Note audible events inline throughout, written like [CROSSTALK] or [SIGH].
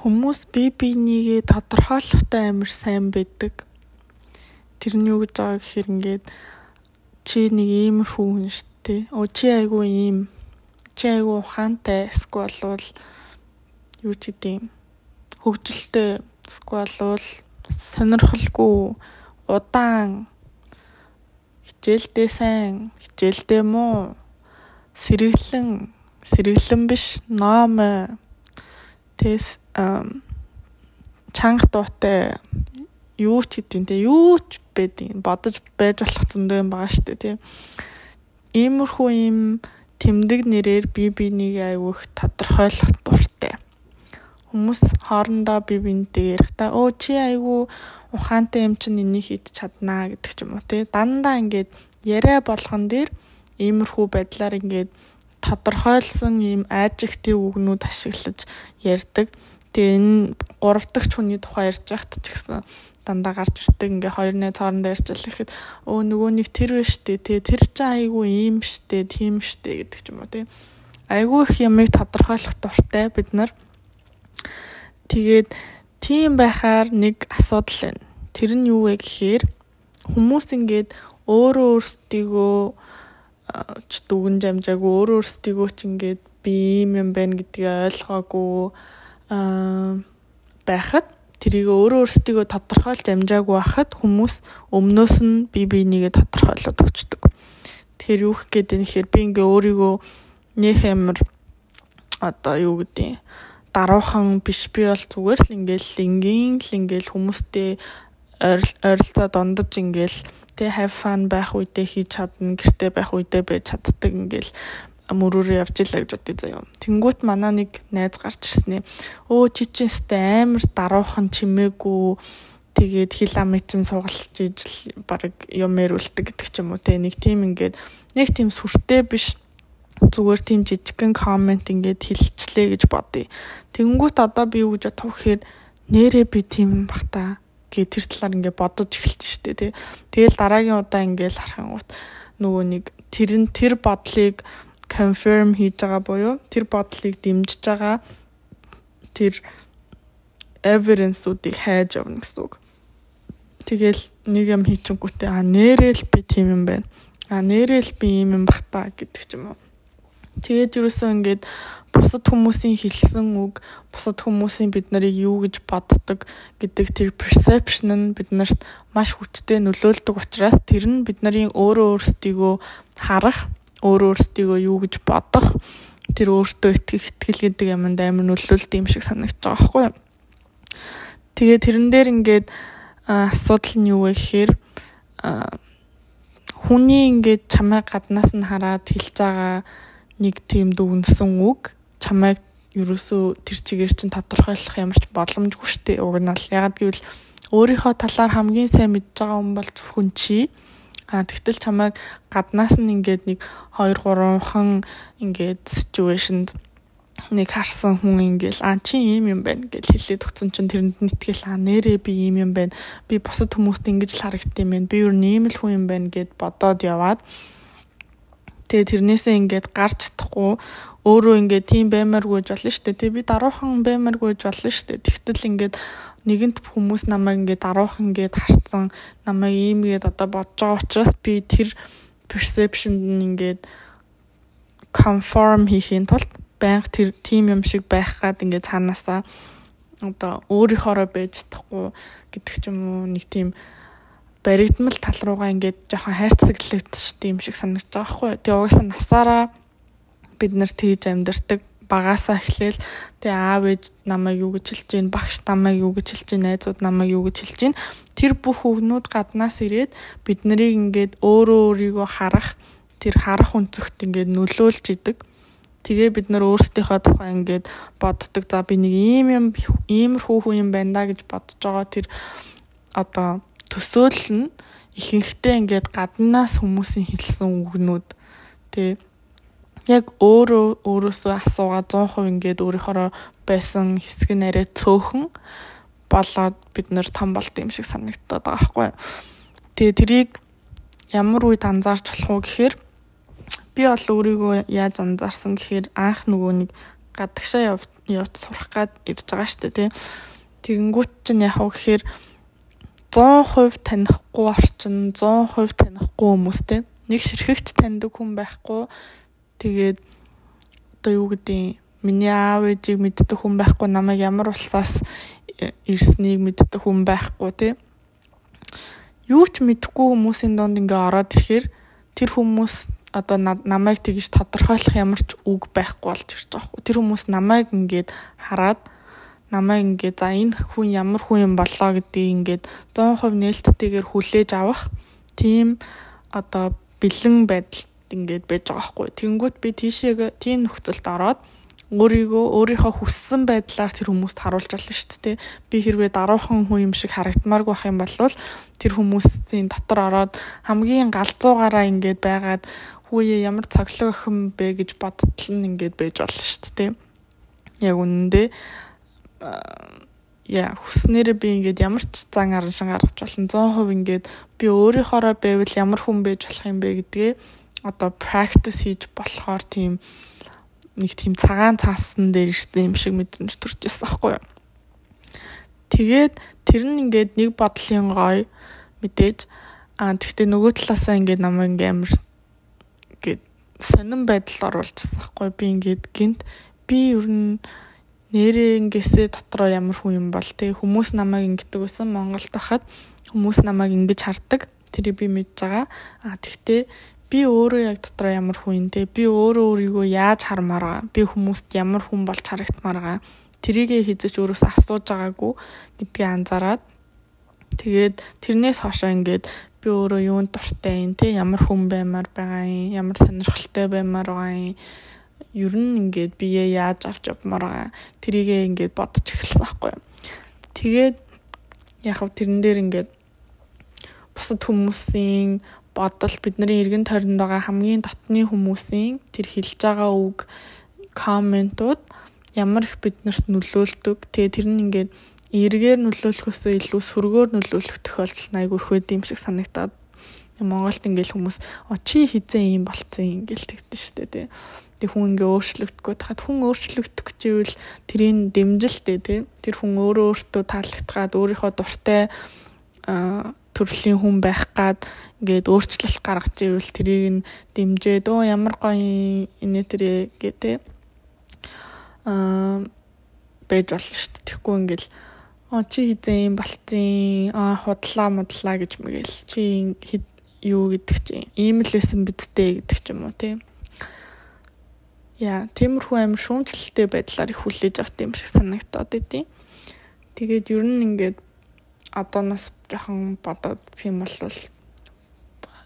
хүмүүс бие бинийгээ тодорхойлохтой амар сайн байдаг. Тэр нь юу гэж байгаа гэхээр ингээд чи нэг иймэрхүү хүн шүү дээ. Оо чи айгүй ийм чи айгүй ухаантай эсвэл бол юу ч гэдэм хөгжилтэй эсвэл бол сонирхолгүй удаан хичээлдээ сайн хичээлдээ муу сэргэлэн сэргэлэн биш ном тэс чанга дуутай юу ч гэдэм те юу ч байдیں۔ бодож байж болох зөндөө юм байгаа шүү дээ тийм. Иймэрхүү юм тэмдэг нэрээр би бинийг айвуух тодорхойлох дуртай. Хүмүүс хоорондоо би бинтэй ярихдаа өө чи айвуу ухаантай юм чинь энийг хийж чаднаа гэдэг ч юм уу тий. Дандаа ингээд яриа болгон дээр иймэрхүү байдлаар ингээд тодорхойлсон ийм аджектив үгнүүд ашиглаж ярьдаг. Тэгээ энэ гурав дахь хүний тухай ярьж байхад ч гэсэн дандаа гарч ирдэг ингээ хоёр найз хоорондоо ярьж байхад өө нөгөө нэг тэр вэ штэ тий тэр чинь айгүй ийм штэ тийм штэ гэдэг ч юм уу тий айгүй их ямыг тодорхойлох дуртай бид нар. Тэгээд тийм байхаар нэг асуудал байна. Тэр нь юу вэ гэхээр хүмүүс ингээд өөрөө өөрсдийгөө ч дүгэн жамжаагүй өөрөө өөрсдийгөө ч ингээд би юм юм байна гэдгийг ойлгоогүй байхад тэрийг өөрөө өөрсдийгөө тодорхойлж амжаагүй байхад хүмүүс өмнөөс нь би бинийгээ тодорхойлоод өгчдөг. Тэгэхээр юу гэх гээд юм нэхэр би ингээ өөрийгөө нөх амир одоо юу гэдэг даруухан биш би бол зүгээр л ингээл ингийн л ингээл хүмүүстэй ойролцоо дундаж ингээл тэ have fun байх үедээ хийж чадна, гэртээ байх үедээ байж чаддаг ингээл мөрөөрөө явж илаа гэж бодъё заяа. Тэнгүүт манаа нэг найз гарч ирсэн ээ. Өө чи чинь сте амар даруухан чимээгүй тэгээд хил амыг чинь сугалж ижил баг юм ярилдаг гэдэг ч юм уу те нэг тийм ингээд нэг тийм сүртэй биш зүгээр тийм жижигхэн комент ингээд хэлчлээ гэж бодъё. Тэнгүүт одоо би юу гэж бодох вэхээр нэрээ би тийм бахта гэ тэр талаар ингээд бодож эхэлж штэ тий. Тэгэл дараагийн удаа ингээд харахангуут нөгөө нэг тэр нь тэр бодлыг confirm хийж байгаа буюу тэр бодлыг дэмжиж байгаа тэр evidence-уудыг хайж явна гэсэн үг. Тэгэл нэг юм хийчихгүүтээ а нэрэл би тийм юм байна. А нэрэл би юм юм бах та гэдэг ч юм уу. Тэгээд юусэн ингээд бусад хүмүүсийн хэлсэн үг, бусад хүмүүсийн бид нарыг юу гэж боддог гэдэг тэр perception нь биднэрт маш хүчтэй нөлөөлдөг учраас тэр нь бид нарын өөрөө өөрсдийгөө харах өөрөө өөртөө юу гэж бодох тэр өөртөө итгэх итгэл гэдэг юмд амар нөлөөлт юм шиг санагдаж байгаа байхгүй. Тэгээ тэрэн дээр ингээд асуудал нь юу вэ гэхээр хүний ингээд чамайг гаднаас нь хараад хэлж байгаа нэг тийм дүгнсэн үг чамайг ерөөсөө тэр чигээр чинь тодорхойлох ямар ч боломжгүй шүү дээ. Уг нь бол ягаад гэвэл өөрийнхөө талаар хамгийн сайн мэдж байгаа хүн бол зөвхөн чи. А тэгтэл чамайг гаднаас нь ингээд нэг 2 3хан ингээд ситүэйшнд нэг харсан хүн ингээл а чи ийм юм байна? гэж хэлээд өгсөн чинь тэрэнд нэтгэл а нэрээ би ийм юм байна. Би бусад хүмүүст ингэж л харагдсан юм. Байна би юу нэм л хүн юм байна? гэд бодоод яваад тэгээ тэрнээсээ ингээд гарч чадахгүй өөрөө ингээд тийм баймааргүй болно шүү дээ тэгээ би даруухан баймааргүй болно шүү дээ тэгтэл ингээд нэгэнт хүмүүс намайг ингээд даруухан ингээд харцсан намайг ийм гээд одоо бодож байгаа учраас би тэр perception нь ингээд conform хийхийн тулд байнга тэр тим юм шиг байх гад ингээд цаанаасаа одоо өөрийнхоороо байж чадахгүй гэдэг ч юм уу нэг тийм баригдмал тал руугаа ингээд жоохон хайрцаглагдчих тийм шиг санагдаж байгаа хгүй. Тэгээ угаасаа насаараа бид нар тийж амьдардаг. Багасаа эхлээл тэгээ аав ээж намайг юу гэж хэлж гин багш намайг юу гэж хэлж гин найзууд намайг юу гэж хэлж гин тэр бүх үгнүүд гаднаас ирээд бид нарыг ингээд өөрөө өөрийгөө харах тэр харах өнцөгт ингээд нөлөөлж идэг. Тэгээ бид нар өөрсдийнхөө тухай ингээд боддог за би нэг ийм юм иймэрхүү хүн юм байна да гэж бодож байгаа тэр одоо төсөөлөл нь ихэнхдээ ингээд гаднаас хүмүүсийн хэлсэн үгнүүд тэгээ яг өөрөө өөрөөсөө асуугаа 100% ингээд өөрийнхөө байсан хэсэг нь арай цөөхөн болоод бид нэр том болт юм шиг санагдаад байгаа байхгүй. Тэгээ тэрийг ямар үед анзаарч болох вэ гэхээр би бол өөрийгөө яаж анзаарсан гэхээр анх нөгөө нэг гадагшаа явж сурах гад ирж байгаа шүү дээ тий. Тэгэнгүүт чинь яг уу гэхээр 100% танихгүй орчин 100% танихгүй хүмүүстэй нэг ширхэгч таньдаг хүн байхгүй тэгээд одоо юу гэдэг миний аав ээжийг мэддэг хүн байхгүй намайг ямар улсаас ирснийг мэддэг хүн байхгүй тий юу ч мэдэхгүй хүмүүсийн донд ингээ ороод ирэхээр тэр хүмүүс одоо намайг тэгж тодорхойлох ямар ч үг байхгүй болж ирж байгаа хгүй. Тэр хүмүүс намайг ингээд хараад намайг ингээд за энэ хүн ямар хүн юм болоо гэдгийг ингээд 100% нээлттэйгээр хүлээж авах тийм одоо бэлэн байдалд ингээд байж байгаа хгүй. Тэнгүүт би тийшээ тийм нөхцөлд ороод өөрийгөө өөрийнхөө хүссэн байдлаар тэр хүмүүст харуулж болно шүү дээ. Би хэрвээ даруухан хүн юм шиг харагдмааргүй байх юм бол тэр хүмүүсийн дотор ороод хамгийн галзуугаараа ингээд байгаад хүүе ямар цоглог охин бэ гэж бодтол нь ингээд байж болно шүү дээ. Яг үнэндээ яа хүснээрээ би ингээд ямар ч зан араншин гаргаж болно 100% ингээд би өөрийнхоороо байвал ямар хүн байж болох юм бэ гэдгээ одоо practice хийж болохоор тийм нэг тийм цагаан цаасан дээр ирсэн юм шиг мэдрэмж төрж ирсэн аахгүй юу. Тэгээд тэр нь ингээд нэг бодлын гой мэдээж аа тэгтээ нөгөө талаасаа ингээд намайг ингээд амар сонирн байдалд оруулчихсан байхгүй би ингээд гинт би ер нь нэрээ ингээсээ дотроо ямар хүн юм бол тэг хүмүүс намайг ингэдэг байсан Монголд байхад хүмүүс намайг ингэж хардаг тэрийг би мэдж байгаа а тэгтээ би өөрөө яг дотроо ямар хүн те. Би өөрөө өөрийгөө яаж хармаар байгаа би хүмүүст ямар хүн болж харагдмаар байгаа тэрийгэ хийзэж өөрөөс асууж байгаагүй гэдгийг анзаараад тэгээд тэрнээс хойшоо ингээд би өөрөө юунд дуртай юм те? Ямар хүн баймаар байгаа юм? Ямар сонирхолтой баймаар байгаа юм? Ер нь ингээд бие яаж авч явмаар байгаа тэрийгээ ингээд бодож эхэлсэн аахгүй тэгээд яг хав тэрэн дээр ингээд бусад хүмүүсийн бодол бидний эргэн тойронд байгаа хамгийн дотны хүмүүсийн тэр хэлж байгаа үг комментууд ямар их биднэрт нөлөөлдөг тэгээ тэр нь ингээд эргээр нөлөөлөхөөсөө илүү сөргөөр нөлөөлөх тохиолдол айгүй их байд юм шиг санагдаад Монголд ингээл хүмүүс чи хизээ юм болцсон ингээл тэгдэж штэ тий. Тэг хүн ингээ өөрчлөгдөхгүй тахад хүн өөрчлөгдөх гэвэл тэрийн дэмжилтэй тий. Тэр хүн өөрөө өөртөө таалагдгаад өөрийнхөө дуртай төрлийн хүн байх гад ингээд өөрчлөлт гаргаж ивэл тэрийг нь дэмжээд өө ямар гоё инээ тэрэ гэдэг аа байж болно шүү дээ. Тэгэхгүй ингээл А чи хизээ юм болцсон. А худлаа мудлаа гэж мэгэл. Чи юу гэдэг чи ийм л байсан бидтэй гэдэг ч юм уу тийм. Яа, тиймэрхүү амир шүүмжлэлтэй байдлаар их хүлээж авт юм шиг санагдаад байдیں۔ Тэгээд ер нь ингээд одооноос жоохон бодоод үзэх юм бол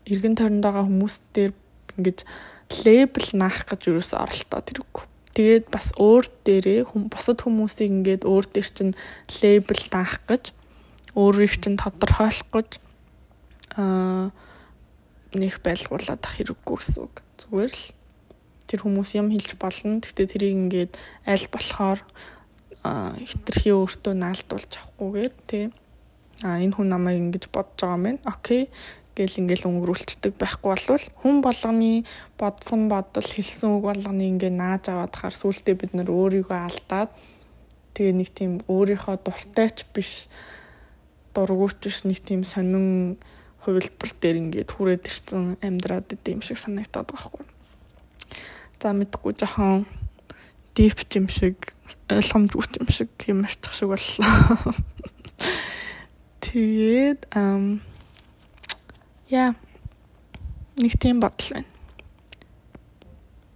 эргэн тойронд байгаа хүмүүс дээр ингэж лейбл наах гэж юу өсө оролтоод тэрэггүй. Тэгээд бас өөр дээрээ бусад хүмүүсийг ингээд өөр дээр чинь лейбл даах гэж өөрийг чинь тодорхойлох гэж аа нэг байлгуулад ах хэрэггүй гэсэн үг. Зүгээр л тэр хүмүүс юм хэлж болно. Гэхдээ тэрийг ингээд аль болохоор хитрхи өөртөө наалдуулж авахгүйгээр тий. А энэ хүн намайг ингэж бодож байгаа юм байна. Окей гэл ингээл өнгөрүүлцдэг байхгүй болвол хүн болгоны бодсон бодол хэлсэн үг болгоны ингээ нааж аваад хаар сүултээ бид нар өөрийгөө алдаад тэгээ нэг тийм өөрийнхөө дуртайч биш дургуйч биш нэг тийм сонин хувилбар дээр ингээд хүрээд ирсэн амьдраад идэм шиг санагтаад байгаа хгүй. За мэдгүй жоохон дип юм шиг ойлгомжгүй юм шиг юм арчих шиг боллоо. [LAUGHS] Тэгээд ам Яа. Нэг тийм бодол байна.